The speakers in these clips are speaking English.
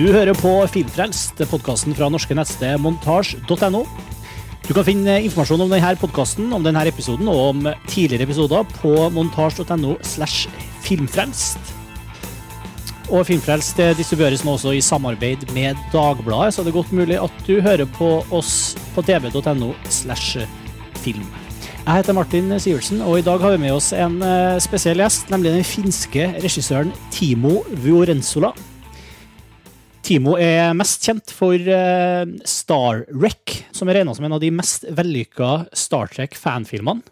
Du hører på Filmfrelst, podkasten fra norske nettsted montasj.no. Du kan finne informasjon om denne podkasten, om denne episoden og om tidligere episoder på montasj.no slash filmfrelst. Og Filmfrelst distribueres nå også i samarbeid med Dagbladet, så det er godt mulig at du hører på oss på tv.no slash film. Jeg heter Martin Sivertsen, og i dag har vi med oss en eh, spesiell gjest, nemlig den finske regissøren Timo Vuorensola. Timo er mest kjent for uh, Star Wreck, som er regna som en av de mest vellykka Star Trek-fanfilmene.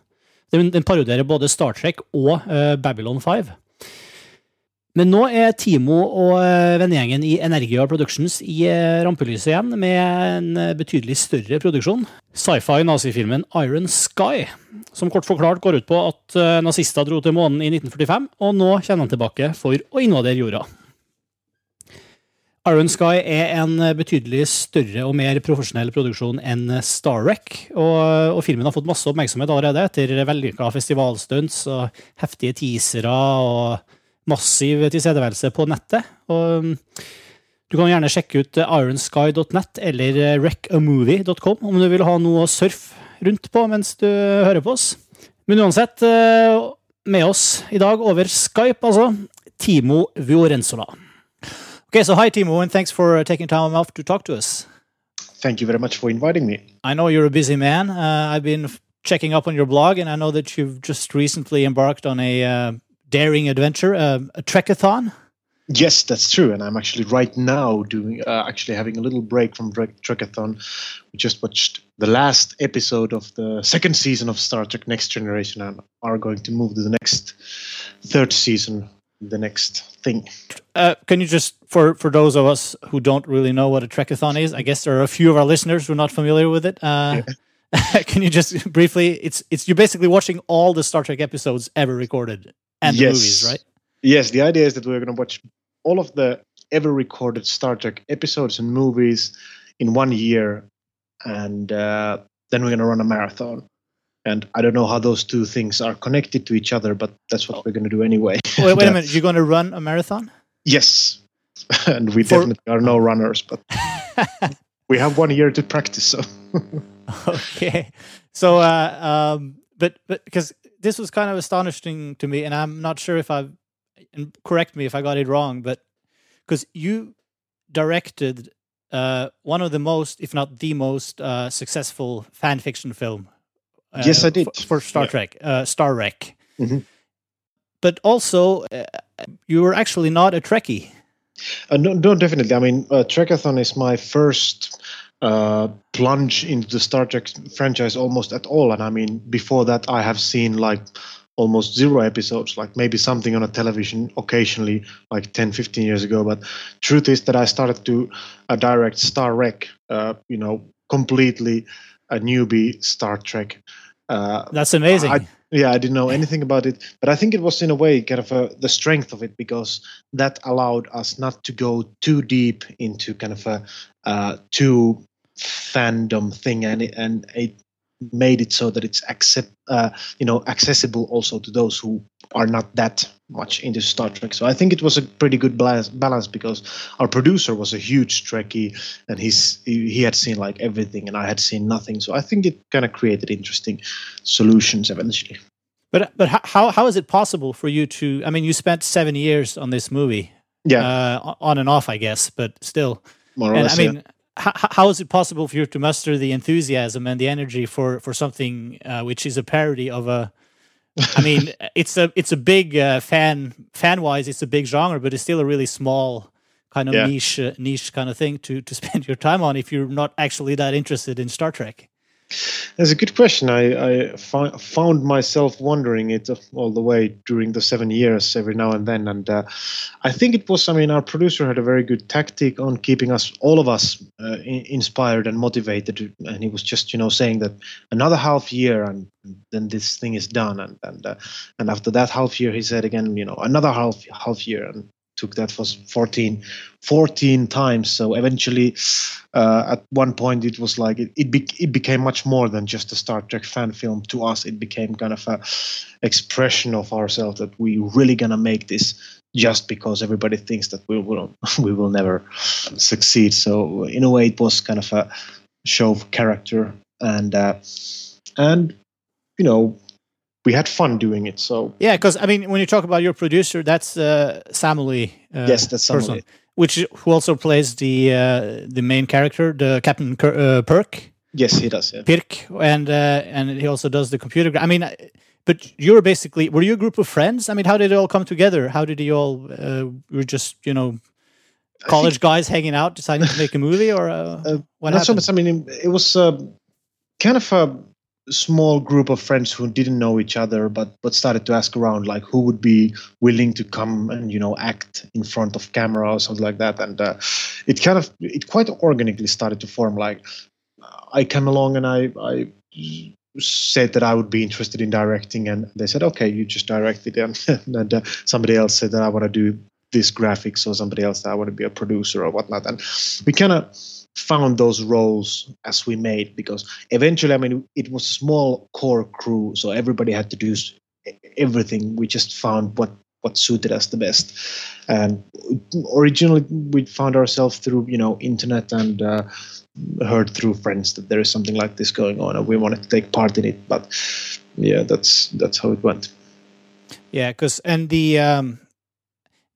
Den, den parodierer både Star Trek og uh, Babylon 5. Men nå er Timo og uh, vennegjengen i Energia Productions i rampelyset igjen med en betydelig større produksjon. Sci-fi-nazifilmen Iron Sky, som kort forklart går ut på at nazister dro til månen i 1945, og nå kommer de tilbake for å invadere jorda. Iron Sky er en betydelig større og mer profesjonell produksjon enn Star Wreck, og, og filmen har fått masse oppmerksomhet allerede etter vellykka festivalstunts og heftige teasere og massiv tilstedeværelse på nettet. Og du kan gjerne sjekke ut ironsky.net eller wreckamovie.com om du vil ha noe å surfe rundt på mens du hører på oss. Men uansett, med oss i dag over Skype, altså, Timo Viorenzola. Okay, so hi, Timo, and thanks for taking time off to talk to us. Thank you very much for inviting me. I know you're a busy man. Uh, I've been checking up on your blog, and I know that you've just recently embarked on a uh, daring adventure, uh, a trekathon. Yes, that's true, and I'm actually right now doing uh, actually having a little break from Trekathon. We just watched the last episode of the second season of Star Trek: Next Generation, and are going to move to the next third season the next thing. Uh, can you just, for for those of us who don't really know what a Trekathon is, I guess there are a few of our listeners who are not familiar with it. Uh, yeah. can you just briefly? It's it's you're basically watching all the Star Trek episodes ever recorded and the movies, right? Yes. The idea is that we're going to watch all of the ever recorded Star Trek episodes and movies in one year, and uh, then we're going to run a marathon. And I don't know how those two things are connected to each other, but that's what we're going to do anyway. Wait, wait a minute. You're going to run a marathon? Yes. and we For... definitely are no runners, but we have one year to practice. So. okay. So, uh, um, but, but because this was kind of astonishing to me, and I'm not sure if I, and correct me if I got it wrong, but because you directed uh, one of the most, if not the most, uh, successful fan fiction film uh, yes, I did for, for Star yeah. Trek, uh, Star Wreck. Mm-hmm. But also, uh, you were actually not a Trekkie. Uh, no, no, definitely. I mean, uh, Trekathon is my first uh, plunge into the Star Trek franchise almost at all. And I mean, before that, I have seen like almost zero episodes, like maybe something on a television occasionally, like 10, 15 years ago. But truth is that I started to uh, direct Star Wreck, uh, you know, completely a newbie Star Trek. Uh, That's amazing. I, yeah, I didn't know anything about it, but I think it was in a way kind of a, the strength of it because that allowed us not to go too deep into kind of a uh, too fandom thing, and it, and it made it so that it's accept uh, you know accessible also to those who are not that much into Star Trek. So I think it was a pretty good balance, balance because our producer was a huge Trekkie and he's he, he had seen like everything and I had seen nothing. So I think it kind of created interesting solutions eventually. But but how how is it possible for you to? I mean, you spent seven years on this movie, yeah, uh, on and off, I guess, but still. More or and, less, I mean, yeah how, how is it possible for you to muster the enthusiasm and the energy for for something uh, which is a parody of a I mean, it's a it's a big uh, fan fan wise, it's a big genre, but it's still a really small kind of yeah. niche uh, niche kind of thing to to spend your time on if you're not actually that interested in Star Trek. That's a good question. I, I fi- found myself wondering it all the way during the seven years, every now and then. And uh, I think it was, I mean, our producer had a very good tactic on keeping us, all of us, uh, in- inspired and motivated. And he was just, you know, saying that another half year and then this thing is done. And and uh, and after that half year, he said again, you know, another half half year. And took that was 14, 14 times. So eventually, uh, at one point, it was like it it, be, it became much more than just a Star Trek fan film to us. It became kind of a expression of ourselves that we really gonna make this just because everybody thinks that we will we will never succeed. So in a way, it was kind of a show of character, and uh, and you know we had fun doing it. So yeah, because I mean, when you talk about your producer, that's uh, Samuli. Uh, yes, that's Samuli. Which who also plays the uh, the main character, the Captain uh, Pirk. Yes, he does. Yeah. Pirk, and uh, and he also does the computer. I mean, but you're basically were you a group of friends? I mean, how did it all come together? How did you all? Uh, were just you know college think, guys hanging out, deciding to make a movie, or uh, uh, what not happened? So much. I mean, it was uh, kind of a small group of friends who didn't know each other, but but started to ask around, like who would be willing to come and you know act in front of camera or something like that, and uh, it kind of it quite organically started to form. Like I came along and I, I said that I would be interested in directing, and they said, "Okay, you just direct it." And, and uh, somebody else said that I want to do this graphics, or somebody else that I want to be a producer or whatnot. And we kind of found those roles as we made because eventually, I mean, it was a small core crew, so everybody had to do everything. We just found what what suited us the best. And originally, we found ourselves through you know internet and. Uh, heard through friends that there is something like this going on and we wanted to take part in it but yeah that's that's how it went yeah because and the um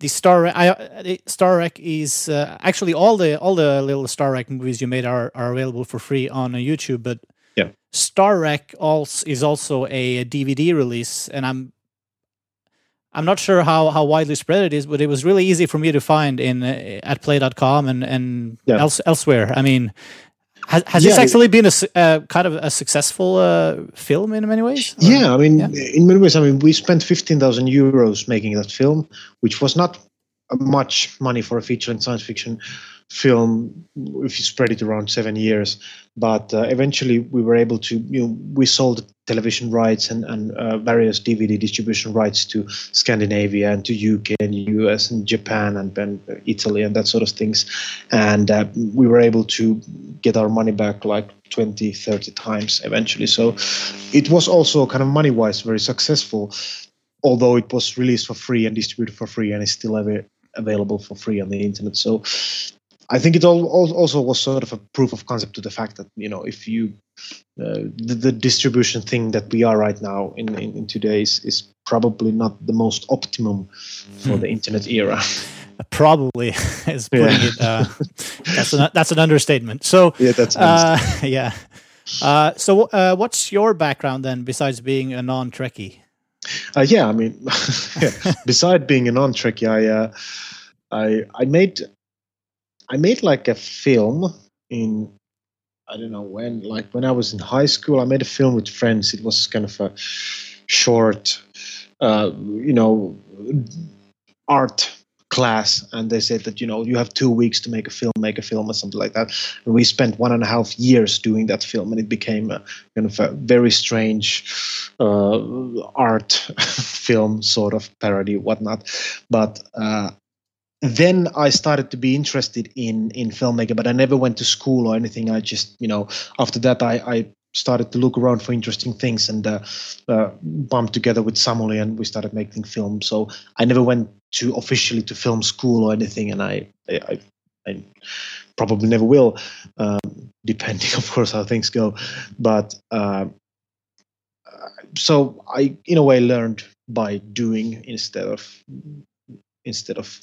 the star I, the star Wreck is uh, actually all the all the little star Wreck movies you made are, are available for free on uh, youtube but yeah star Wreck also is also a dvd release and i'm I'm not sure how, how widely spread it is, but it was really easy for me to find in uh, at play.com and and yeah. else, elsewhere. I mean, has, has yeah, this actually been a uh, kind of a successful uh, film in many ways? Or? Yeah, I mean, yeah. in many ways, I mean, we spent fifteen thousand euros making that film, which was not much money for a feature in science fiction film if you spread it around seven years. But uh, eventually, we were able to. You know, we sold television rights and, and uh, various DVD distribution rights to Scandinavia and to UK and US and Japan and, and Italy and that sort of things. And uh, we were able to get our money back like 20, 30 times eventually. So it was also kind of money wise very successful, although it was released for free and distributed for free and is still available for free on the internet. So I think it all, also was sort of a proof of concept to the fact that you know if you uh, the, the, distribution thing that we are right now in in, in today's is probably not the most optimum for the hmm. internet era. Probably is putting yeah. it. Uh, that's an that's an understatement. So yeah, that's uh, yeah. Uh, so uh, what's your background then, besides being a non-Trekkie? Uh, yeah, I mean, yeah. besides being a non-Trekkie, I uh, I I made I made like a film in I don't know when, like when I was in high school. I made a film with friends. It was kind of a short, uh, you know, art class and they said that you know you have two weeks to make a film make a film or something like that and we spent one and a half years doing that film and it became a kind of a very strange uh, art film sort of parody whatnot but uh, then I started to be interested in in filmmaking, but I never went to school or anything. I just, you know, after that, I, I started to look around for interesting things and uh, uh, bumped together with Samuli and we started making films. So I never went to officially to film school or anything, and I, I, I probably never will, um, depending, of course, how things go. But uh, so I, in a way, learned by doing instead of instead of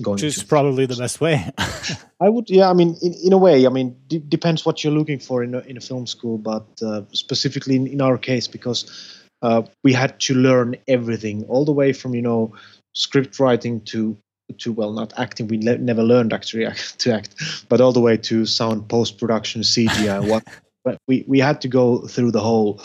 going which is probably the best way. I would yeah i mean in, in a way i mean d- depends what you're looking for in a, in a film school but uh, specifically in, in, our case because uh, we had to learn everything all the way from you know script writing to to well not acting. We le- never learned actually to act but all the way to sound post production cgi what but we we had to go through the whole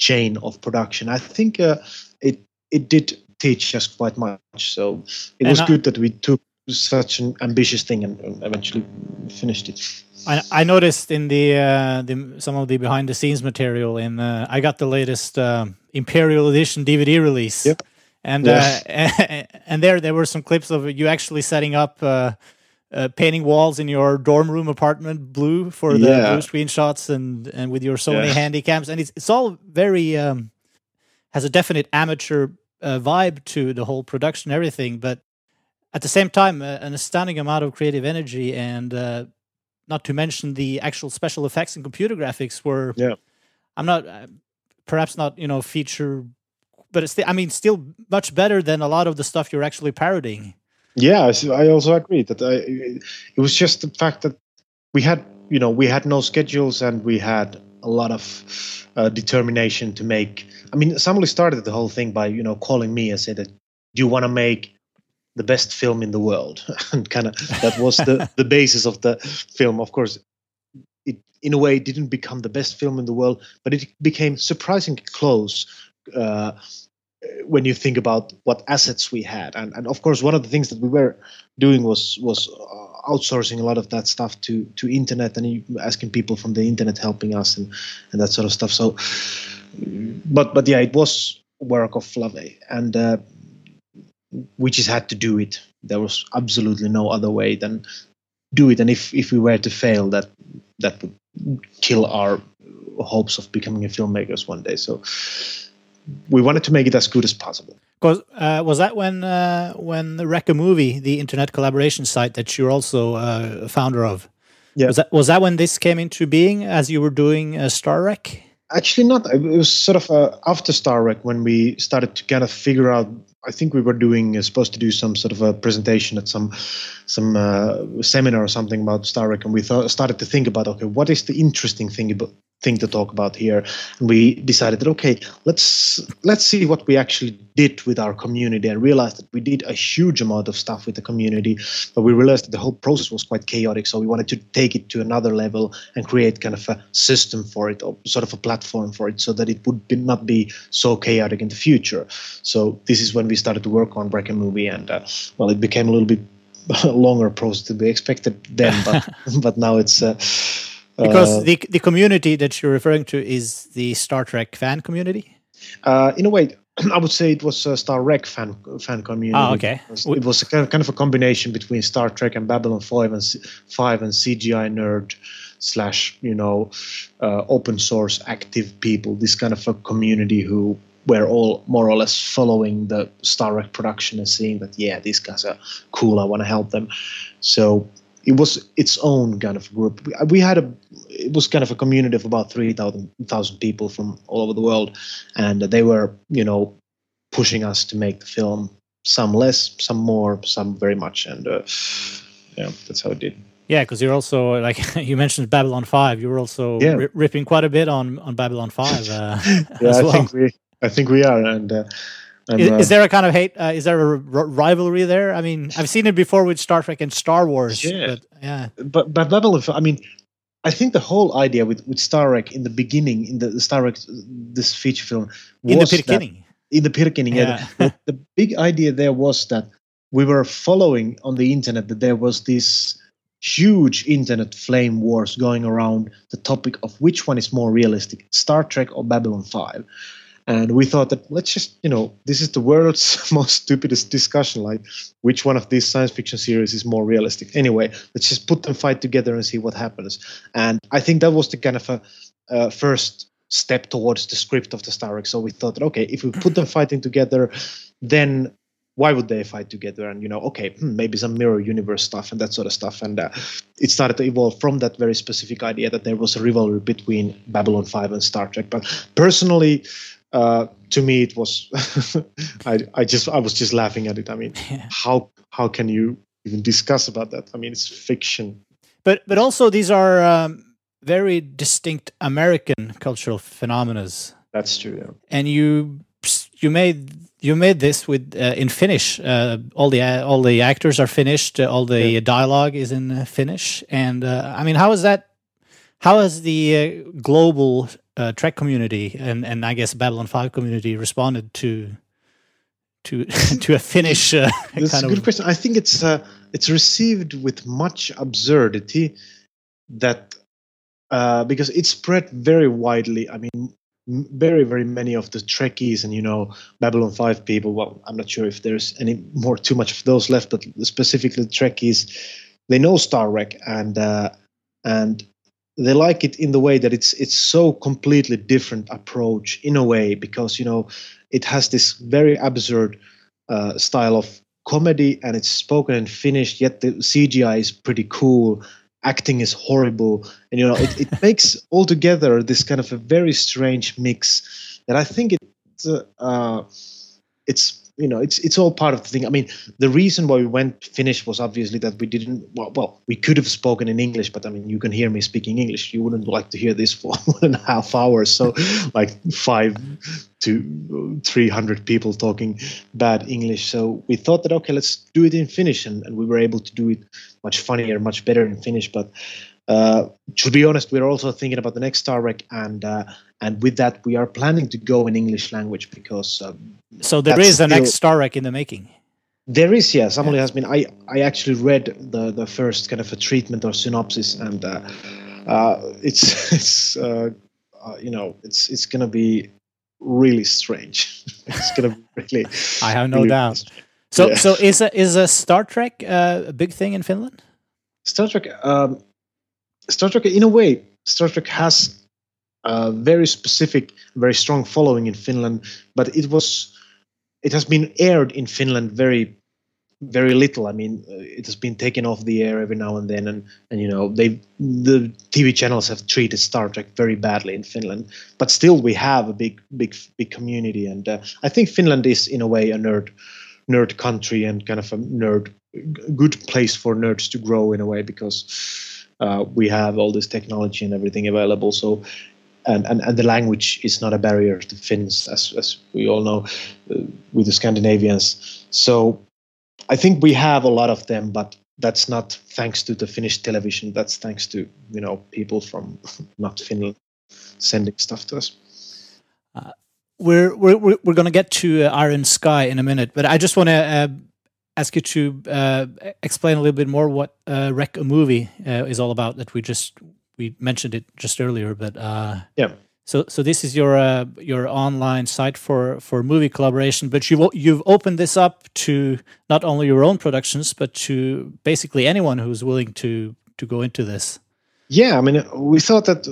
chain of production. I think uh, it it did teach us quite much. So it was I, good that we took such an ambitious thing and, eventually finished it. I, I noticed in the, uh, the some of the behind the scenes material in uh, I got the latest uh, Imperial Edition DVD release. Yep. And uh, and there there were some clips of you actually setting up uh, uh, painting walls in your dorm room apartment blue for the yeah. blue screenshots and and with your Sony yeah. handycams and it's it's all very um, has a definite amateur uh, vibe to the whole production, everything. But at the same time, uh, an astounding amount of creative energy, and uh, not to mention the actual special effects and computer graphics were. Yeah. I'm not, uh, perhaps not, you know, feature, but it's. I mean, still much better than a lot of the stuff you're actually parodying. Yeah, I also agree that I, it was just the fact that we had, you know, we had no schedules and we had a lot of uh, determination to make. I mean, somebody started the whole thing by, you know, calling me and said that, "Do you want to make the best film in the world?" and kind of that was the the basis of the film. Of course, it in a way didn't become the best film in the world, but it became surprisingly close. Uh, when you think about what assets we had and, and of course one of the things that we were doing was was uh, outsourcing a lot of that stuff to to internet and asking people from the internet helping us and and that sort of stuff. So but but yeah it was work of love, and uh, we just had to do it. There was absolutely no other way than do it. And if if we were to fail that that would kill our hopes of becoming a filmmakers one day. So we wanted to make it as good as possible. Because uh, was that when uh, when the Wreckamovie, the internet collaboration site that you're also uh, founder of? Yeah. Was that was that when this came into being as you were doing uh, Star Wreck? Actually, not. It was sort of uh, after Star Wreck when we started to kind of figure out. I think we were doing uh, supposed to do some sort of a presentation at some some uh, seminar or something about Star Wreck, and we thought, started to think about okay, what is the interesting thing about thing to talk about here. And we decided that okay let's let's see what we actually did with our community. And realized that we did a huge amount of stuff with the community but we realized that the whole process was quite chaotic. So we wanted to take it to another level and create kind of a system for it or sort of a platform for it so that it would be, not be so chaotic in the future. So this is when we started to work on a Movie and uh, well it became a little bit longer process to be expected then but but now it's uh, because uh, the the community that you're referring to is the Star Trek fan community. Uh, in a way, I would say it was a Star Trek fan fan community. Oh, okay. It was, it was a kind, of, kind of a combination between Star Trek and Babylon Five and Five and CGI nerd slash you know uh, open source active people. This kind of a community who were all more or less following the Star Trek production and seeing that yeah these guys are cool. I want to help them. So it was its own kind of group. We had a it was kind of a community of about 3,000 people from all over the world, and they were you know pushing us to make the film. Some less, some more, some very much, and uh, yeah, that's how it did. Yeah, because you're also like you mentioned Babylon Five. You were also yeah. ri ripping quite a bit on on Babylon Five. Uh, yeah, I think we I think we are, and uh, is, uh, is, there a kind of hate? Uh, is there a rivalry there? I mean, I've seen it before with Star Trek and Star Wars. Yeah, but, yeah. But but Babylon. I mean, I think the whole idea with with Star Wreck in the beginning, in the, the Star Trek, this feature film, in the beginning, in the beginning, yeah. yeah the, the big idea there was that we were following on the internet that there was this huge internet flame wars going around the topic of which one is more realistic, Star Trek or Babylon 5 and we thought that let's just you know this is the world's most stupidest discussion like which one of these science fiction series is more realistic? Anyway let's just put them fight together and see what happens. And i think that was the kind of a uh, first step towards the script of the star wreck. So we thought that okay if we put them fighting together then why would they fight together? And you know okay hmm, maybe some mirror universe stuff and that sort of stuff. And uh, it started to evolve from that very specific idea that there was a rivalry between babylon 5 and star trek. But personally uh, to me it was I, I just I was just laughing at it. I mean, yeah. how how can you even discuss about that? I mean, it's fiction. But but also these are um, very distinct American cultural phenomena. That's true. Yeah. And you you made you made this with uh, in Finnish. Uh, all the uh, all the actors are Finnish. all the yeah. dialogue is in uh, Finnish. And uh, I mean, how is that? How has the uh, global uh, Trek community and and I guess Babylon Five community responded to to to a Finnish uh, That's a good of... question. I think it's uh, it's received with much absurdity that uh, because it spread very widely. I mean, very very many of the Trekkies and you know Babylon Five people. Well, I'm not sure if there's any more too much of those left, but specifically the Trekkies, they know Star Trek and uh, and they like it in the way that it's it's so completely different approach in a way because you know it has this very absurd uh, style of comedy and it's spoken in Finnish, yet the CGI is pretty cool. Acting is horrible, and you know it, it makes altogether this kind of a very strange mix that I think it's uh, it's you know it's it's all part of the thing. I mean, the reason why we went Finnish was obviously that we didn't. Well, well, we could have spoken in English, but I mean, you can hear me speaking English. You wouldn't like to hear this for one and a half hours. So, like five to three hundred people talking bad English. So we thought that okay, let's do it in Finnish, and, and we were able to do it much funnier, much better in Finnish. But uh, to be honest, we're also thinking about the next Star Wreck, and uh, and with that, we are planning to go in English language because. Um, so there is an next Star Wreck in the making. There is, yeah. Somebody yeah. has been. I I actually read the the first kind of a treatment or synopsis, and uh, uh it's it's uh, uh, you know it's it's gonna be really strange. it's gonna be really. I have no really doubt. So yeah. so is a is a Star Trek a big thing in Finland? Star Trek. Um, Star Trek, in a way, Star Trek has a very specific, very strong following in Finland, but it was it has been aired in Finland very very little. I mean, uh, it has been taken off the air every now and then, and and you know they the TV channels have treated Star Trek very badly in Finland. But still, we have a big big big community, and uh, I think Finland is in a way a nerd nerd country and kind of a nerd good place for nerds to grow in a way because uh, we have all this technology and everything available. So, and, and, and the language is not a barrier to Finns, as, as we all know, uh, with the Scandinavians. So, I think we have a lot of them, but that's not thanks to the Finnish television. That's thanks to you know people from not Finland sending stuff to us. Uh, we're we're we're going to get to uh, Iron Sky in a minute, but I just want to uh, ask you to uh, explain a little bit more what uh, Wreckamovie uh, is all about. That we just we mentioned it just earlier, but uh, yeah. So so this is your uh, your online site for for movie collaboration, but you've you've opened this up to not only your own productions, but to basically anyone who's willing to to go into this. Yeah, I mean, we thought that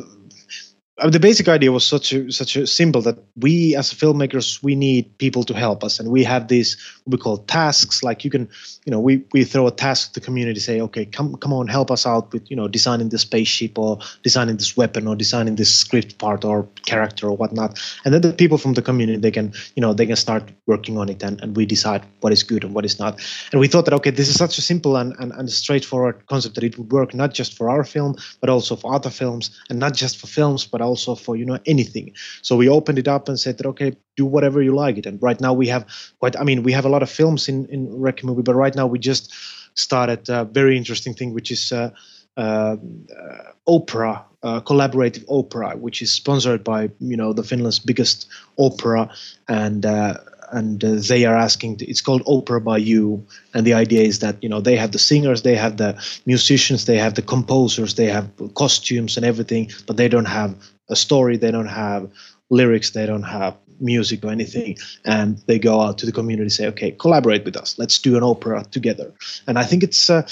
the basic idea was such a such a simple that we as filmmakers we need people to help us and we have these we call tasks like you can you know we we throw a task to the community say okay come come on help us out with you know designing the spaceship or designing this weapon or designing this script part or character or whatnot and then the people from the community they can you know they can start working on it and, and we decide what is good and what is not and we thought that okay this is such a simple and, and, and straightforward concept that it would work not just for our film but also for other films and not just for films but also for you know anything. So we opened it up and said that okay, do whatever you like it. And right now we have quite. I mean, we have a lot of films in in Wreck Movie, but right now we just started a very interesting thing, which is. Uh, uh, opera, uh, collaborative opera, which is sponsored by you know the Finland's biggest opera, and uh, and uh, they are asking to, it's called opera by you and the idea is that you know they have the singers they have the musicians they have the composers they have costumes and everything but they don't have a story they don't have lyrics they don't have music or anything and they go out to the community say okay collaborate with us let's do an opera together and i think it's uh,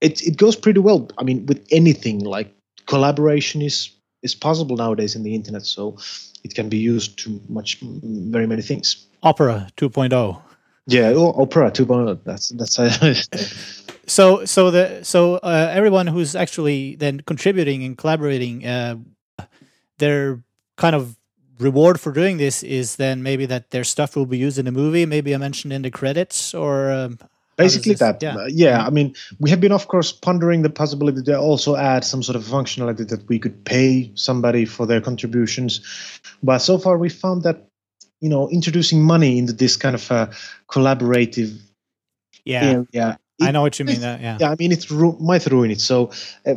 it, it goes pretty well i mean with anything like collaboration is is possible nowadays in the internet so it can be used to much very many things. Opera 2.0. Yeah, oh, Opera 2.0. That's that's. so so the so uh, everyone who's actually then contributing and collaborating, uh, they're kind of reward for doing this is then maybe that their stuff will be used in a movie, maybe I mentioned in the credits, or um, basically that yeah. Uh, yeah. i mean we have been of course pondering the possibility to also add some sort of functionality that we could pay somebody for their contributions but so far we found that you know introducing money into this kind of a collaborative yeah yeah I know what you mean. That yeah, yeah. I mean, it ru- might ruin it. So, uh,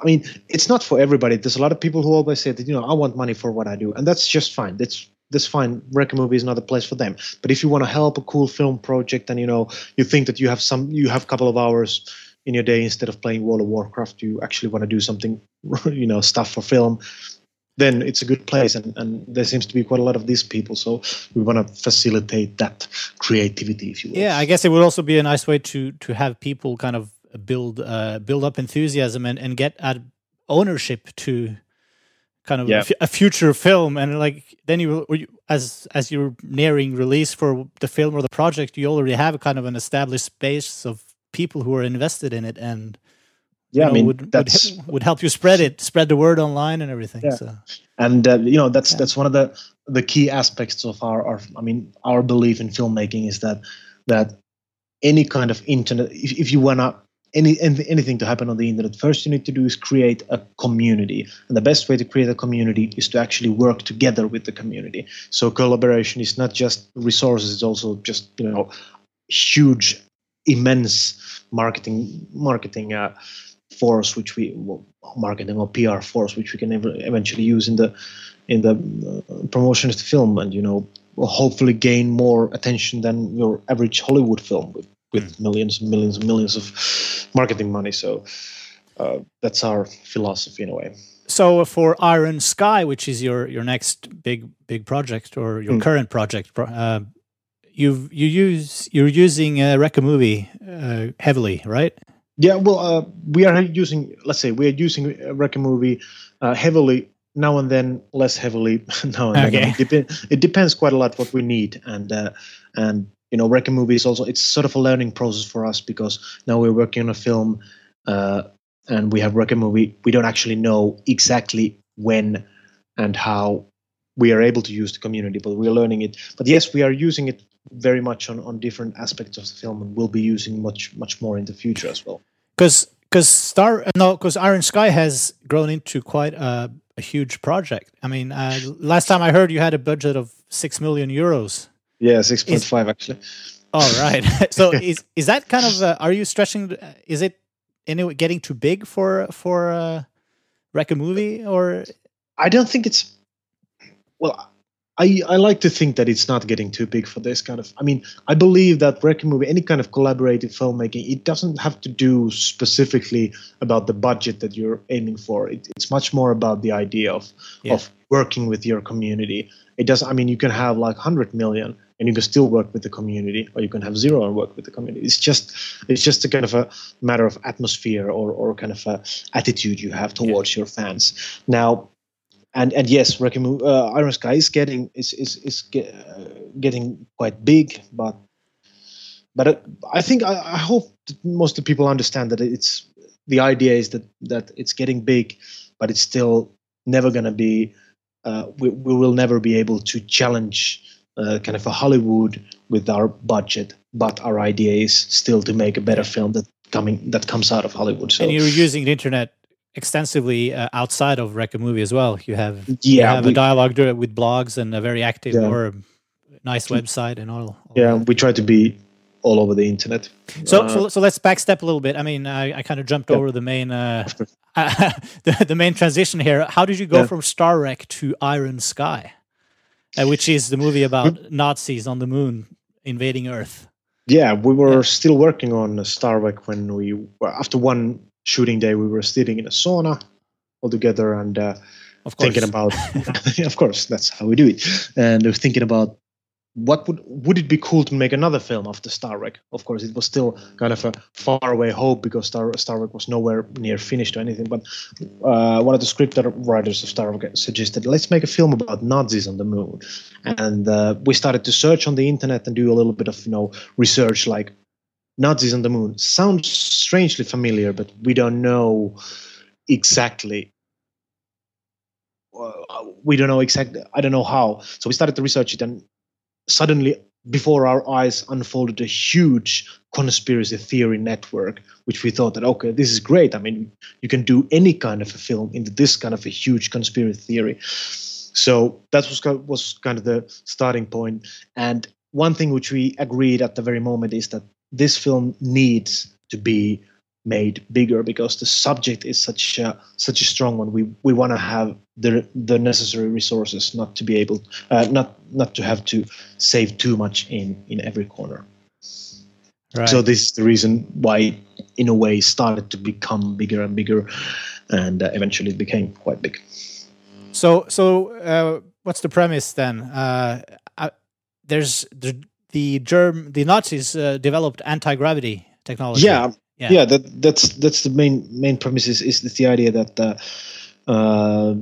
I mean, it's not for everybody. There's a lot of people who always say that you know I want money for what I do, and that's just fine. That's that's fine. Wreckamovie is not a place for them. But if you want to help a cool film project and you know you think that you have some you have a couple of hours in your day instead of playing World of Warcraft, you actually want to do something you know stuff for film, then it's a good place. And, and there seems to be quite a lot of these people. So we want to facilitate that creativity, if you will. Yeah, I guess it would also be a nice way to to have people kind of build uh, build up enthusiasm and, and get at ownership to kind of Yeah. a future film, and like then you, you as as you're nearing release for the film or the project, you already have a kind of an established base of people who are invested in it, and Yeah, you I mean would, would that's he- would help you spread it, spread the word online and everything. Yeah. So and uh, you know that's Yeah. that's one of the the key aspects of our, our i mean our belief in filmmaking is that that any kind of internet if, if you want to any anything to happen on the internet first you need to do is create a community and the best way to create a community is to actually work together with the community so collaboration is not just resources it's also just you know huge immense marketing marketing uh, force which we well, marketing or PR force which we can ever, eventually use in the in the uh, promotion of the film and you know hopefully gain more attention than your average Hollywood film with with millions and millions and millions of marketing money so uh, that's our philosophy in a way So for Iron Sky, which is your your next big big project or your Mm. current project, pro- uh, you you use you're using uh, Wreckamovie uh, heavily, right? Yeah, well, uh, we are using, let's say, we are using Wreck Movie uh, heavily now and then, less heavily now and then. Okay. It, dep- it depends quite a lot what we need, and uh, and you know, Wreck Movie is also it's sort of a learning process for us because now we're working on a film, uh, and we have Wreck Movie. We don't actually know exactly when and how we are able to use the community, but we're learning it. But yes, we are using it very much on, on different aspects of the film, and we'll be using much much more in the future as well. Because because Star no because Iron Sky has grown into quite a, a huge project. I mean, uh, last time I heard you had a budget of six million euros. Yeah, six point five actually. All right. so is is that kind of uh, are you stretching? Is it anyway getting too big for for uh, Wreckamovie or I don't think it's well. I, I like to think that it's not getting too big for this kind of. I mean, I believe that Wreckamovie, any kind of collaborative filmmaking, it doesn't have to do specifically about the budget that you're aiming for. It, it's much more about the idea of Yeah. of working with your community. It does. I mean, you can have like hundred million, and you can still work with the community, or you can have zero and work with the community. It's just it's just a kind of a matter of atmosphere or or kind of a attitude you have towards your fans. Now, and and yes, Wrecking uh, Iron Sky is getting is is is ge- uh, getting quite big, but but uh, I think I, I hope most of the people understand that it's the idea is that that it's getting big, but it's still never going to be. Uh, we, we will never be able to challenge uh, kind of a Hollywood with our budget, but our idea is still to make a better film that coming that comes out of Hollywood. So and you're using the internet extensively uh, outside of Wreckamovie as well. You have you have we, a dialogue with blogs and a very active Yeah. or nice website and all. all yeah, that. we try to be all over the internet. So, Uh, so so let's backstep a little bit. I mean, I, I kind of jumped Yeah. over the main uh, the, the main transition here. How did you go Yeah. from Star Wreck to Iron Sky, uh, which is the movie about Nazis on the moon invading Earth? Yeah, we were Yeah. still working on Star Wreck when we were after one shooting day. We were sitting in a sauna all together and uh, Of thinking about. of course, that's how we do it. And we were thinking about what would would it be cool to make another film after Star Wreck. Of course, it was still kind of a far away hope because Star Star Wreck was nowhere near finished or anything. But uh, one of the script writers of Star Wreck suggested let's make a film about Nazis on the moon, and uh, we started to search on the internet and do a little bit of you know research like Nazis on the moon sounds strangely familiar, but we don't know exactly. Uh, we don't know exactly. I don't know how. So we started to research it, and suddenly, before our eyes, unfolded a huge conspiracy theory network, which we thought that okay, this is great. I mean, you can do any kind of a film into this kind of a huge conspiracy theory. So that was was kind of the starting point. And one thing which we agreed at the very moment is that this film needs to be made bigger because the subject is such a such a strong one. We we want to have the the necessary resources not to be able uh, not not to have to save too much in in every corner. right? So this is the reason why, in a way, started to become bigger and bigger, and uh, eventually it became quite big. So, so uh, what's the premise then? Uh, uh, there's the the germ the Nazis uh, developed anti gravity technology. Yeah, Yeah. yeah, that that's that's the main main premise is, is the idea that uh, uh,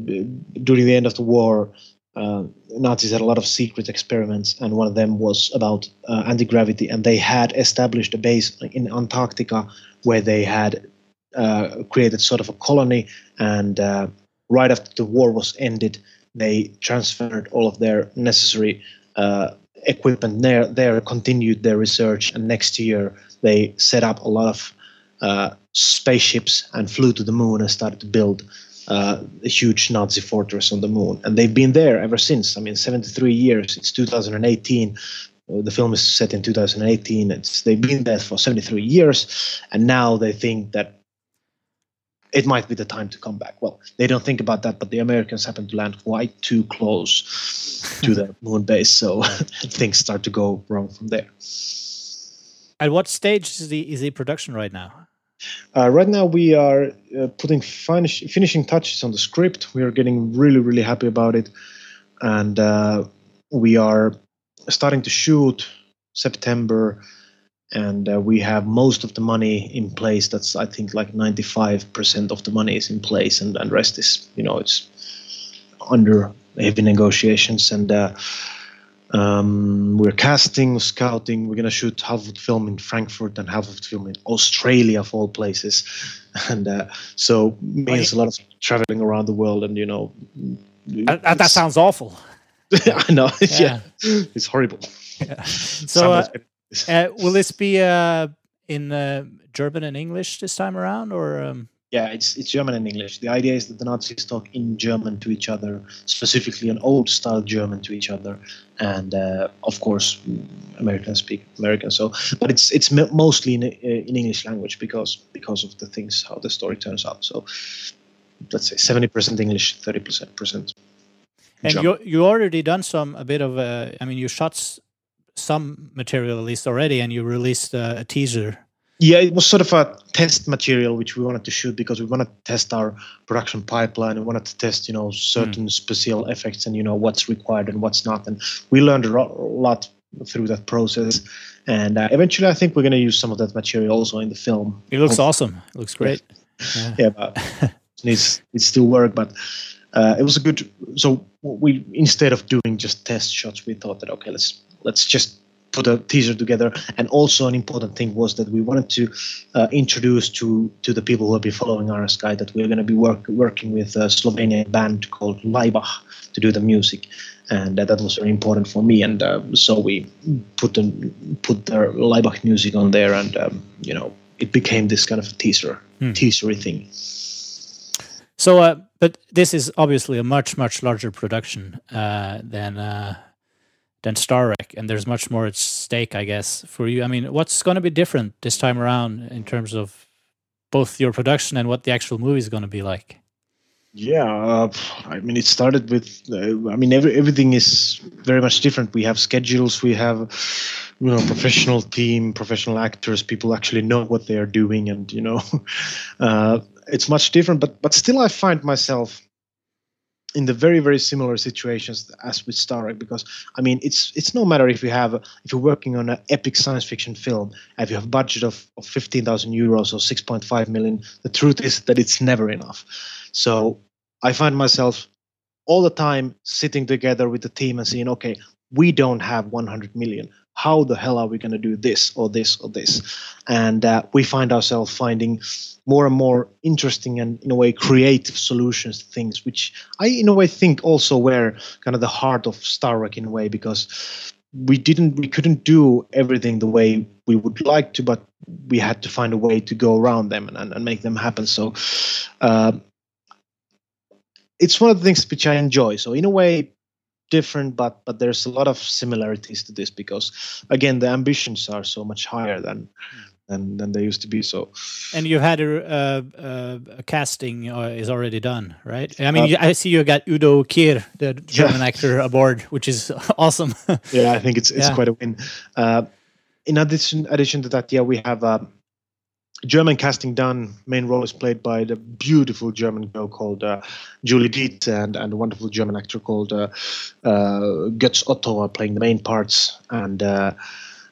during the end of the war, uh, Nazis had a lot of secret experiments, and one of them was about uh, anti gravity. And they had established a base in Antarctica where they had uh, created sort of a colony. And uh, right after the war was ended, they transferred all of their necessary uh, equipment there, there, continued their research, and next year they set up a lot of uh, spaceships and flew to the moon and started to build uh, a huge Nazi fortress on the moon. And they've been there ever since. I mean, 73 years. It's 2018. Uh, the film is set in 2018. It's, they've been there for 73 years, and now they think that it might be the time to come back. Well, they don't think about that, but the Americans happen to land quite too close to the moon base, so things start to go wrong from there. At what stage is the is the production right now? Uh, right now, we are uh, putting finish, finishing touches on the script. We are getting really, really happy about it, and uh, we are starting to shoot September, and uh, we have most of the money in place. That's I think like ninety five percent of the money is in place, and and rest is you know it's under heavy negotiations and. Uh, um, we're casting, scouting. We're gonna shoot half of the film in Frankfurt and half of the film in Australia, of all places, and uh, so means a lot of traveling around the world. And you know, that, that sounds awful. I know. Yeah. yeah. it's horrible. Yeah. So, uh, uh, will this be uh, in uh, German and English this time around, or? Um... Yeah, it's it's German and English. The idea is that the Nazis talk in German to each other, specifically an old style German to each other, and uh, of course Americans speak American. So, but it's it's mostly in in English language because because of the things how the story turns out. So, let's say seventy percent English, thirty percent percent. And you you already done some a bit of I mean, you shot some material at least already, and you released a, a teaser yeah, it was sort of a test material which we wanted to shoot because we wanted to test our production pipeline. We wanted to test, you know, certain mm. special effects and you know what's required and what's not. And we learned a lot through that process. And uh, eventually, I think we're going to use some of that material also in the film. It looks awesome. It looks great. Yeah, yeah but it needs it still work, but. Uh, it was a good. So we instead of doing just test shots, we thought that okay, let's let's just put a teaser together. And also an important thing was that we wanted to uh, introduce to to the people who have been following Iron Sky that we're going to be work, working with a Slovenian band called Laibach to do the music, and uh, that was very important for me. And uh, so we put the put their Laibach music on there, and um, you know it became this kind of a teaser hmm. teasery thing. So, uh, but this is obviously a much much larger production uh, than uh, than Star Wreck, and there's much more at stake, I guess, for you. I mean, what's going to be different this time around in terms of both your production and what the actual movie is going to be like? Yeah, uh, I mean, it started with. Uh, I mean, every, everything is very much different. We have schedules. We have, you know, professional team, professional actors. People actually know what they are doing, and you know, uh, it's much different. But but still, I find myself in the very very similar situations as with Star Wreck because I mean it's it's no matter if you have if you're working on an epic science fiction film if you have a budget of, of 15,000 euros or 6.5 million the truth is that it's never enough. So I find myself all the time sitting together with the team and saying okay we don't have 100 million how the hell are we going to do this or this or this? And uh, we find ourselves finding more and more interesting and in a way creative solutions to things which i in a way think also were kind of the heart of star wreck in a way because we didn't we couldn't do everything the way we would like to but we had to find a way to go around them and, and, and make them happen. So uh, it's one of the things which i enjoy. So in a way different but but there's a lot of similarities to this because again the ambitions are so much higher than than, than they used to be so. And you've had a, a, a casting uh, is already done right? I mean uh, i see you got udo kier the german yeah. actor aboard which is awesome. Yeah i think it's it's yeah. quite a win. Uh, in addition addition to that yeah we have uh, German casting done. Main role is played by the beautiful German girl called uh, Julie Dietze and, and a wonderful German actor called uh, uh, Götz Otto are playing the main parts. And uh,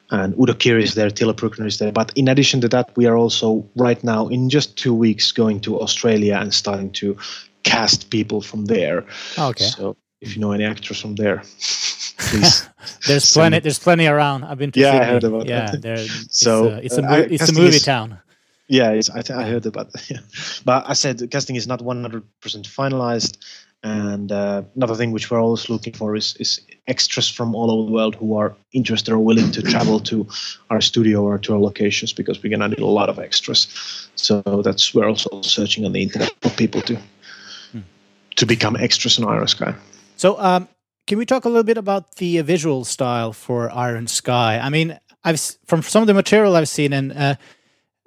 and Udo Kier is there, Tilo Prückner is there. But in addition to that, we are also right now in just two weeks going to Australia and starting to cast people from there. Okay. So if you know any actors from there, please. there's plenty. There's plenty around. I've been to Yeah, I heard about yeah, that. there. So, it's a, it's a, uh, it's a movie is- town. Yeah, it's, I, th- I heard about that. Yeah. But I said the casting is not 100% finalized. And uh, another thing which we're always looking for is, is extras from all over the world who are interested or willing to travel to our studio or to our locations because we're going to need a lot of extras. So that's we're also searching on the internet for people to to become extras in Iron Sky. So, um, can we talk a little bit about the uh, visual style for Iron Sky? I mean, I've from some of the material I've seen, and uh,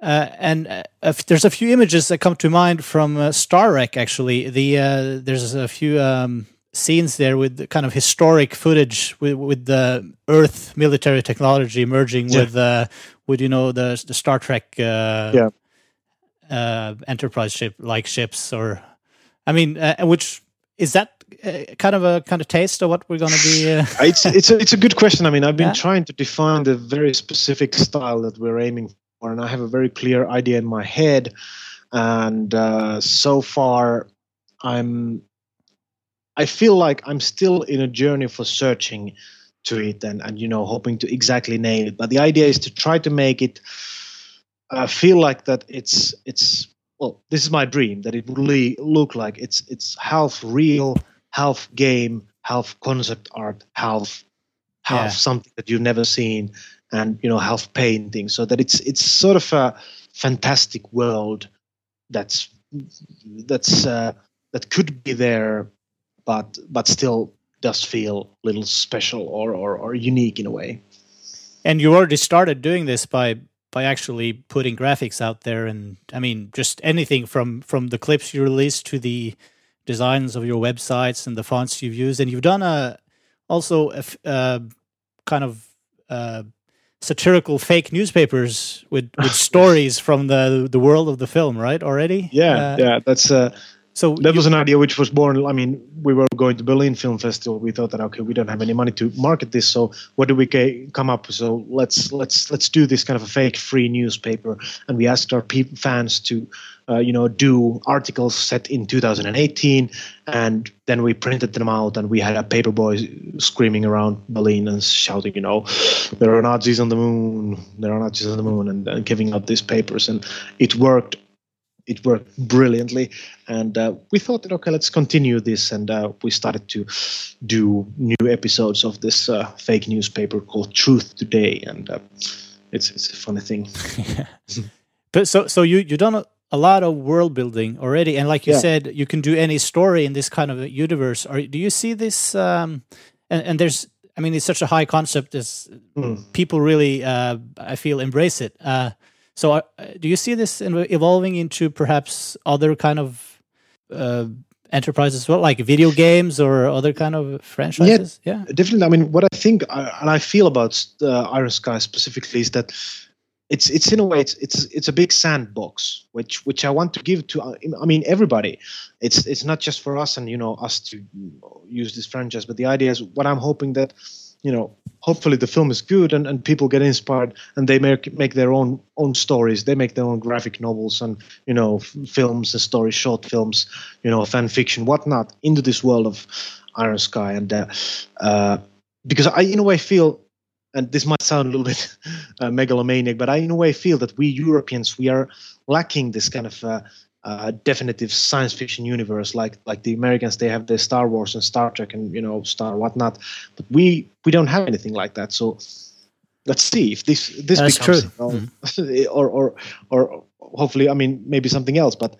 uh, and uh, if there's a few images that come to mind from uh, Star Trek. Actually, the uh, there's a few um, scenes there with kind of historic footage with with the Earth military technology merging Yeah. with uh, with you know the the Star Trek uh, Yeah. uh, Enterprise ship like ships, or I mean, uh, which is that uh, kind of a kind of taste of what we're going to be? Uh, it's it's a, it's a good question. I mean, I've been Yeah. trying to define the very specific style that we're aiming for, and I have a very clear idea in my head. And uh, so far, I'm I feel like I'm still in a journey for searching to it and and you know hoping to exactly nail it. But the idea is to try to make it uh, feel like that it's it's well this is my dream that it would really look like it's it's half real half game half concept art half half Yeah. something that you've never seen and you know half painting so that it's it's sort of a fantastic world that's that's uh, that could be there but but still does feel a little special or, or or unique in a way and you already started doing this by by actually putting graphics out there, and I mean, just anything from from the clips you released to the designs of your websites and the fonts you've used, and you've done a also a, uh, kind of. Uh, satirical fake newspapers with, with stories from the the world of the film right already? Yeah Uh, yeah that's uh so that was an idea which was born i mean we were going to berlin film festival. We thought that okay we don't have any money to market this so what do we ca- come up with? So let's let's let's do this kind of a fake free newspaper. And we asked our peop fans to uh, you know do articles set in 2018 and then we printed them out and we had a paper boy screaming around berlin and shouting you know there are nazis on the moon there are nazis on the moon and, and giving out these papers. And it worked it worked brilliantly and uh, we thought that okay let's continue this and uh, we started to do new episodes of this uh, fake newspaper called truth today and uh, it's it's a funny thing But so so you you done a, a lot of world building already, and like you Yeah. said, you can do any story in this kind of a universe. Or do you see this? Um, and, and there's, I mean, it's such a high concept. As Hmm. people really, uh, I feel, embrace it. Uh, so uh, do you see this evolving into perhaps other kind of uh, enterprises as well, like video games or other kind of franchises? Yeah. definitely i mean what i think uh, and i feel about uh, iron sky specifically is that it's it's in a way it's it's it's a big sandbox which which i want to give to uh, i mean everybody it's it's not just for us and you know us to use this franchise but the idea is what i'm hoping that you know hopefully the film is good and, and people get inspired and they make make their own own stories. They make their own graphic novels and you know f- films and stories short films you know fan fiction whatnot into this world of iron sky. And uh, uh, because i in a way feel and this might sound a little bit uh, megalomaniac but i in a way feel that we europeans we are lacking this kind of uh, uh, definitive science fiction universe like like the Americans they have their Star Wars and Star Trek and you know Star whatnot, but we we don't have anything like that. So let's see if this this That's becomes true. you know, or or or hopefully I mean maybe something else, but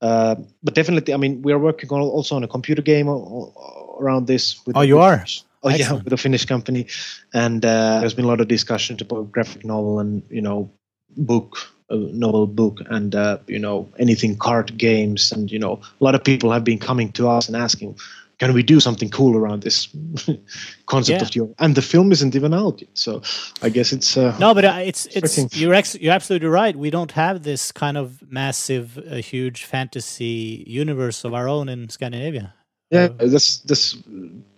uh, but definitely I mean we are working on also on a computer game o- o- around this. With Oh, you are? Oh yeah, with a Finnish company, and uh, there's been a lot of discussion about graphic novel and you know book uh, novel book and uh, you know anything card games and you know a lot of people have been coming to us and asking can we do something cool around this concept Yeah. of your and the film isn't even out yet so i guess it's uh, No, but uh, it's it's you're ex- you're absolutely right. We don't have this kind of massive, uh, huge fantasy universe of our own in Scandinavia. yeah that's that's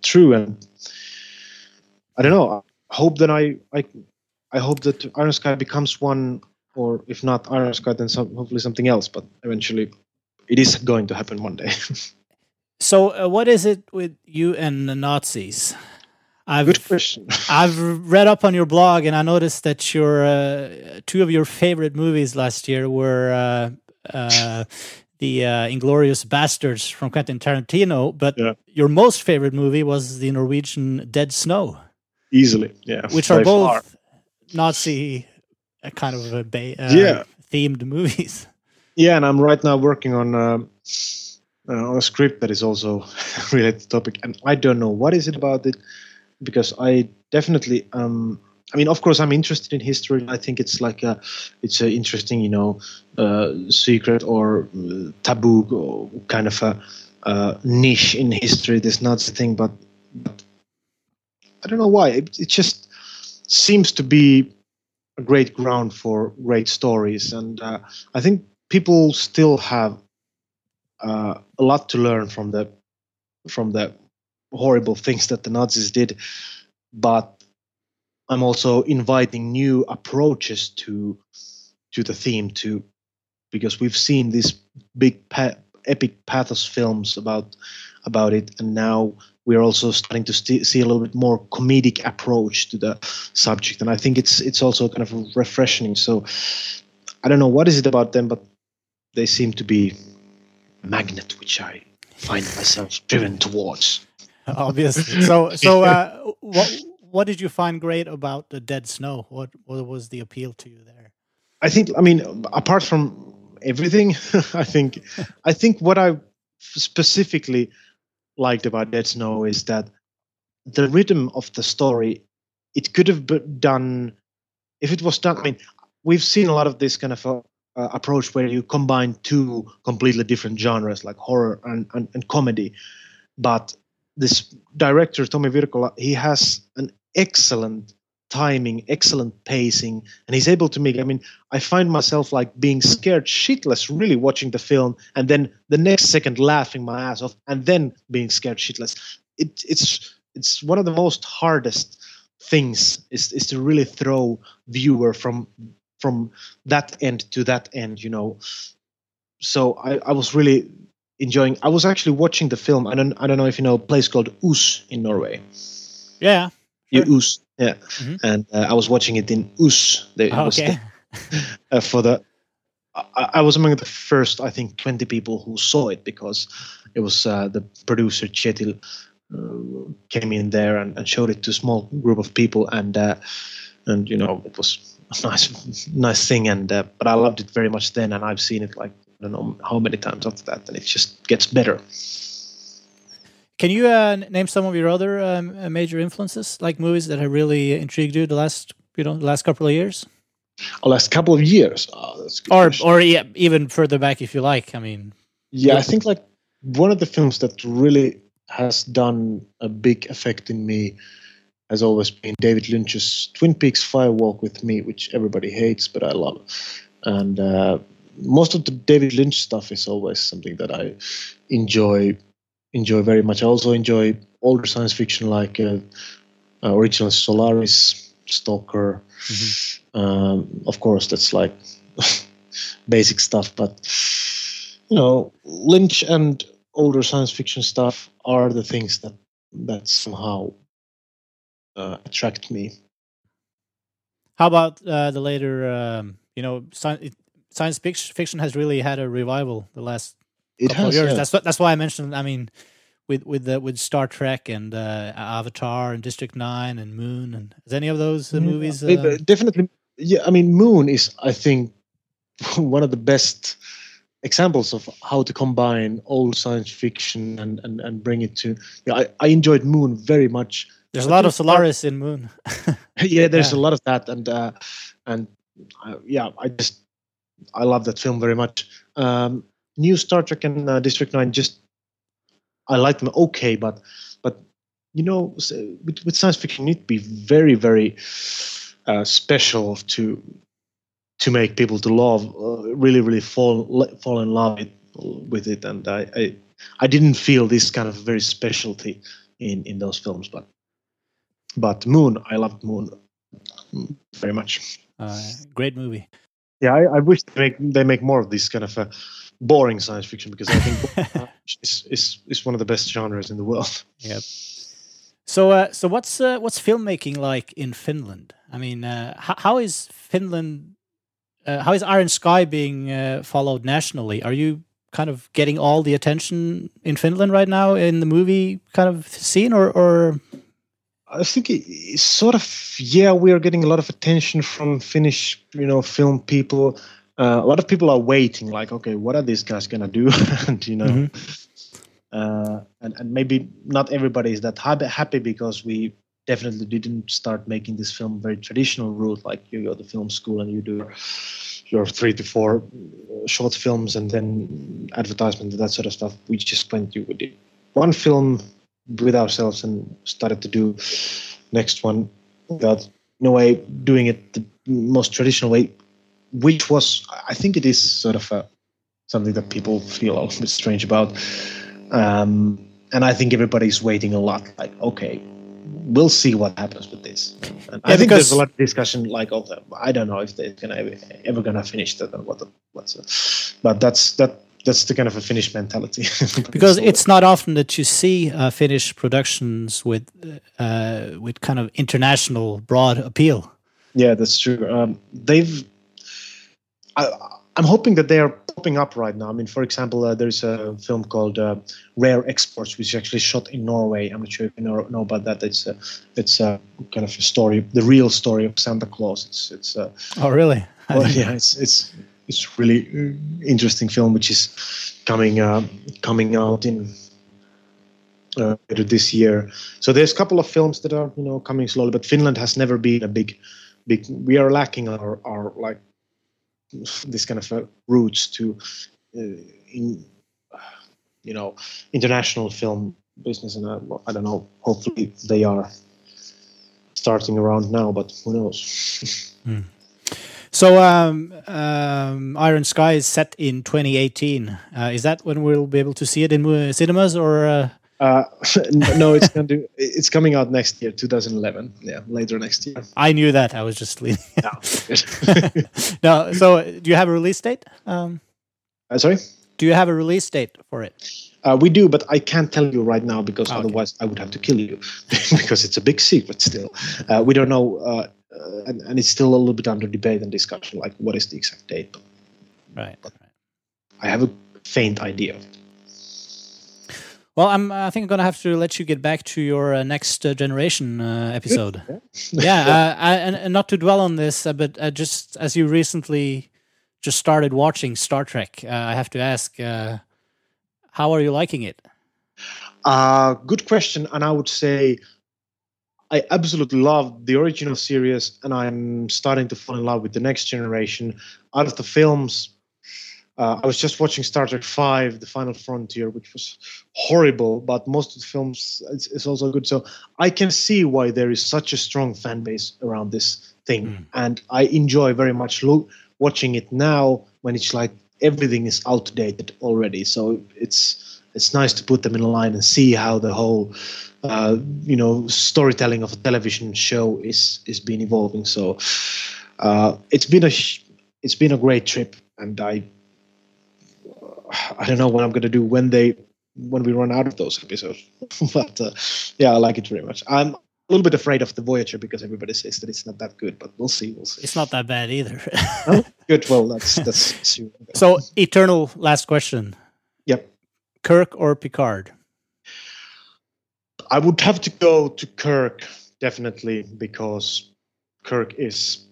true and i don't know i hope that i i I hope that Iron Sky becomes one, or if not Iron Sky, then some, hopefully something else. But eventually, it is going to happen one day. so, uh, what is it with you and the Nazis? I've, Good question. I've read up on your blog, and I noticed that your uh, two of your favorite movies last year were uh, uh, the uh, Inglourious Basterds from Quentin Tarantino, but yeah. your most favorite movie was the Norwegian Dead Snow. Easily, yeah. Which are both far. Nazi uh, kind of uh, yeah. themed movies. Yeah, and I'm right now working on uh, on a script that is also related to topic, and I don't know what is it about it because I definitely um I mean, of course, I'm interested in history. I think it's like a, it's an interesting, you know, uh, secret or uh, taboo or kind of a uh, niche in history. This Nazi thing, but, but I don't know why. It, it, just seems to be a great ground for great stories, and uh, I think people still have uh, a lot to learn from the from the horrible things that the Nazis did, but I'm also inviting new approaches to to the theme to because we've seen these big pa- epic pathos films about about it. And now we're also starting to st- see a little bit more comedic approach to the subject and i think it's it's also kind of refreshing so i don't know what is it about them but they seem to be a magnet which i find myself driven towards obviously so so uh, what what did you find great about the Dead Snow? What what was the appeal to you there? I think I mean apart from everything, I think I think what I specifically liked about Dead Snow is that the rhythm of the story it could have been done if it was done. I mean, we've seen a lot of this kind of uh, approach where you combine two completely different genres like horror and, and, and comedy, but this director Tommy Wirkola he has an excellent timing, excellent pacing, and he's able to make. I mean, I find myself like being scared shitless, really watching the film, and then the next second laughing my ass off, and then being scared shitless. It, it's it's one of the most hardest things is is to really throw viewer from from that end to that end, you know. So I, I was really enjoying. I was actually watching the film. I don't I don't know if you know a place called Os in Norway. Yeah, Sure. Os, yeah. Mm-hmm. And uh, I was watching it in Os. They, okay. The, uh, for the, I, I, was among the first, I think, 20 people who saw it because it was uh, the producer Kjetil uh, came in there and, and, showed it to a small group of people, and uh, and you know it was a nice nice thing, and uh, but I loved it very much then, and I've seen it like I don't know how many times after that, and it just gets better. Can you uh, name some of your other um, uh, major influences, like movies that have really intrigued you the last, you know, the last couple of years? The last couple of years, oh, or question. or yeah, even further back if you like. I mean, yeah, I think like one of the films that really has done a big effect in me has always been David Lynch's Twin Peaks Fire Walk with Me, which everybody hates, but I love. And uh, most of the David Lynch stuff is always something that I enjoy enjoy very much. I also enjoy older science fiction like uh, uh, original Solaris, Stalker. Mm-hmm. Um, of course, that's like basic stuff, but you know, Lynch and older science fiction stuff are the things that that somehow uh, attract me. How about uh, the later, um, you know, science, science fiction has really had a revival the last it has, years. Yeah. That's that's why I mentioned. I mean, with with the, with Star Trek and uh, Avatar and District Nine and Moon and is any of those uh, movies? Uh... Definitely, yeah. I mean, Moon is I think one of the best examples of how to combine old science fiction and and, and bring it to. Yeah, I, I enjoyed Moon very much. There's a lot of Solaris in Moon. yeah, there's yeah. a lot of that, and uh, and uh, yeah, I just I love that film very much. Um, new Star Trek and uh, District Nine just I like them okay, but but you know with, with science fiction you need to be very very uh, special to to make people to love uh, really really fall fall in love with, with it and I, I I didn't feel this kind of very specialty in in those films but but Moon I loved Moon very much. Uh, great movie. Yeah, I, I wish they make they make more of this kind of uh, boring science fiction because I think is, is is one of the best genres in the world. Yep. So, uh, so what's uh, what's filmmaking like in Finland? I mean, uh, how, how is Finland? Uh, how is Iron Sky being uh, followed nationally? Are you kind of getting all the attention in Finland right now in the movie kind of scene, or, or I think it's sort of yeah, we are getting a lot of attention from Finnish, you know, film people. Uh, a lot of people are waiting, like, okay, what are these guys gonna do? and you know, mm-hmm. uh, and and maybe not everybody is that happy because we definitely didn't start making this film very traditional route, like you go to film school and you do your three to four short films and then advertisement and that sort of stuff. We just went, you did one film with ourselves and started to do next one without in a way doing it the most traditional way which was i think it is sort of a, something that people feel a little bit strange about um, and i think everybody's waiting a lot like okay we'll see what happens with this yeah, i think there's a lot of discussion like oh i don't know if they're gonna ever, gonna finish that and what the, what's but that's that that's the kind of a Finnish mentality. because it's not often that you see uh, Finnish productions with uh, with kind of international broad appeal. Yeah, that's true. Um, they've. I, am hoping that they are popping up right now. I mean, for example, uh, there's a film called uh, Rare Exports, which is actually shot in Norway. I'm not sure if you know, know about that. It's a, it's a kind of a story, the real story of Santa Claus. It's it's. oh, really? Well, yeah, it's it's it's really uh, interesting film which is coming uh, coming out in uh, later this year. So there's a couple of films that are you know coming slowly, but Finland has never been a big big. We are lacking our our like this kind of uh, roots to uh, in you know international film business, and I, I don't know. Hopefully they are starting around now, but who knows. mm. So, um, um, Iron Sky is set in 2018. Uh, is that when we'll be able to see it in uh, cinemas, or? Uh... Uh, no, it's going to. It's coming out next year, 2011. Yeah, later next year. I knew that. I was just leading. no, so do you have a release date? Um, uh, sorry. Do you have a release date for it? Uh, we do, but I can't tell you right now because okay. otherwise I would have to kill you because it's a big secret still. Uh, we don't know uh, uh, and, and it's still a little bit under debate and discussion, like what is the exact date. Right. right. I have a faint idea. Well, I'm. I think I'm gonna have to let you get back to your uh, next uh, generation uh, episode. yeah, uh, I, and, and, not to dwell on this, uh, but just as you recently just started watching Star Trek, I have to ask, how are you liking it? good question, and I would say I absolutely love the original series, and I'm starting to fall in love with the next generation. Out of the films, uh, I was just watching Star Trek Five: The Final Frontier, which was horrible, but most of the films it's, it's also good. So I can see why there is such a strong fan base around this thing, mm. and I enjoy very much lo- watching it now when it's like everything is outdated already. So it's it's nice to put them in a line and see how the whole uh, you know storytelling of a television show is is been evolving. So uh, it's been a it's been a great trip, and I I don't know what I'm going to do when they when we run out of those episodes. but uh, yeah, I like it very much. I'm a little bit afraid of the Voyager because everybody says that it's not that good, but we'll see. We'll see. It's not that bad either. good. Well, that's that's. So, eternal last question. Yep. Kirk or Picard? I would have to go to Kirk definitely because Kirk is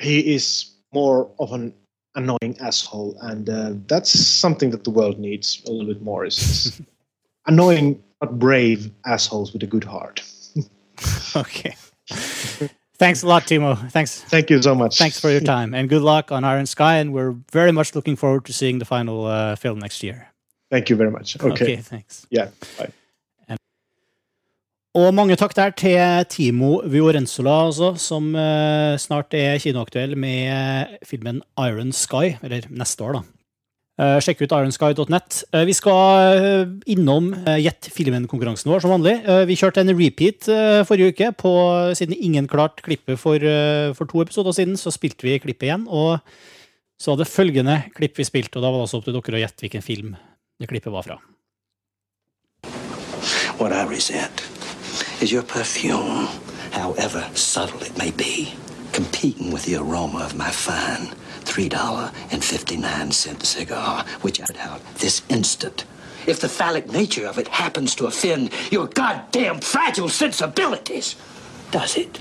he is more of an annoying asshole, and uh, that's something that the world needs a little bit more. Is annoying but brave assholes with a good heart. okay. Thanks a lot, Timo. Thanks. Thank you so much. Thanks for your time, and good luck on Iron Sky. And we're very much looking forward to seeing the final uh, film next year. Thank you very much. Okay. Okay. Thanks. Yeah. Bye. Og mange takk der til Timo Viorenzola, altså, som uh, snart er kinoaktuell med filmen Iron Sky, eller neste år, da. Eh, sjekk ut ironsky.net. Eh, vi skal eh, innom Gjett filmen-konkurransen vår som vanlig. Vi kjørte en repeat forrige uke. På, siden ingen klarte klippet for, for, to episoder siden, så spilte vi klippet igjen. Og så var det følgende klipp vi spilte, og da var det også opp til dere å gjette hvilken film det klippet var fra. What I resent is your perfume, however subtle it may be, competing with the aroma of my fine $3.59 cigar, which I put out this instant. If the phallic nature of it happens to offend your goddamn fragile sensibilities, does it?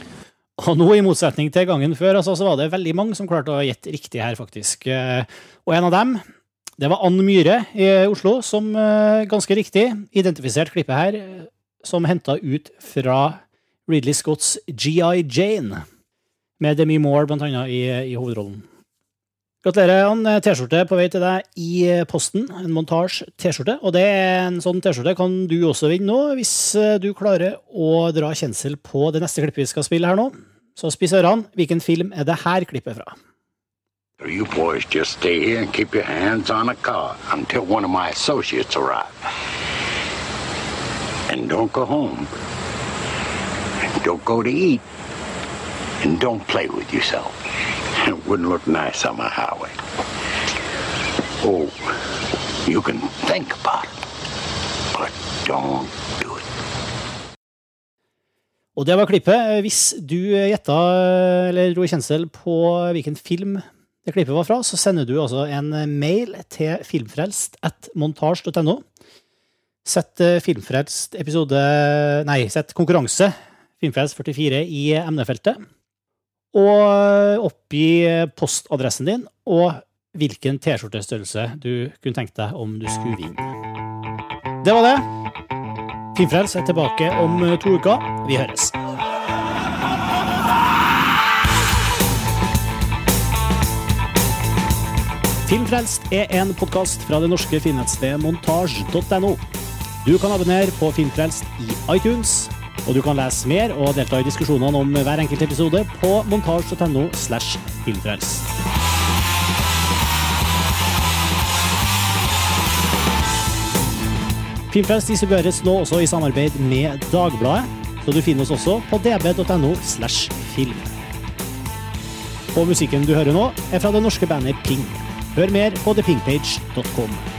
Og nå, i motsetning til gangen før, altså, så var det veldig mange som klarte å gjette riktig her, faktisk. Eh, og en av dem, det var Ann Myhre i Oslo, som eh, ganske riktig identifiserte klippet her som henta ut fra Ridley Scotts GI Jane, med Demi Moore blant annet i, i hovedrollen. Gratulerer, Jan. T-skjorte på vei til deg i posten. En montasje-T-skjorte. Og det er en sånn T-skjorte kan du også vinne nå, hvis du klarer å dra kjensel på det neste klippet vi skal spille her nå. Så spiss ørene. Hvilken film er det her klippet fra? You boys just stay here and keep your hands on a car until one of my associates arrive. And don't go home. Don't go to eat. And don't play with yourself. It wouldn't look nice on my highway. Oh, you can think about it, but don't do it. Og det var klippet. Hvis du gjetta eller dro kjensel på hvilken film det klippet var fra, så sender du altså en mail til filmfrelst at montasj.no. Sett eh, filmfrelst episode Nei, sett konkurranse Filmfrelst 44 i emnefeltet og oppgi postadressen din og hvilken T-skjortestørrelse du kunne tenkt deg om du skulle vinne. Det var det. Filmfrelst er tilbake om to uker. Vi høres. Filmfrelst er en podkast fra det norske filmnettstedet montasj.no. Du kan abonnere på Filmfrelst i iTunes og du kan lese mer og delta i diskusjonene om hver enkelt episode på montasj.no slash filmfrelst. Filmfrelst distribueres nå også i samarbeid med Dagbladet, så du finner oss også på db.no slash film. Og musikken du hører nå, er fra det norske bandet Ping. Hør mer på thepinkpage.com.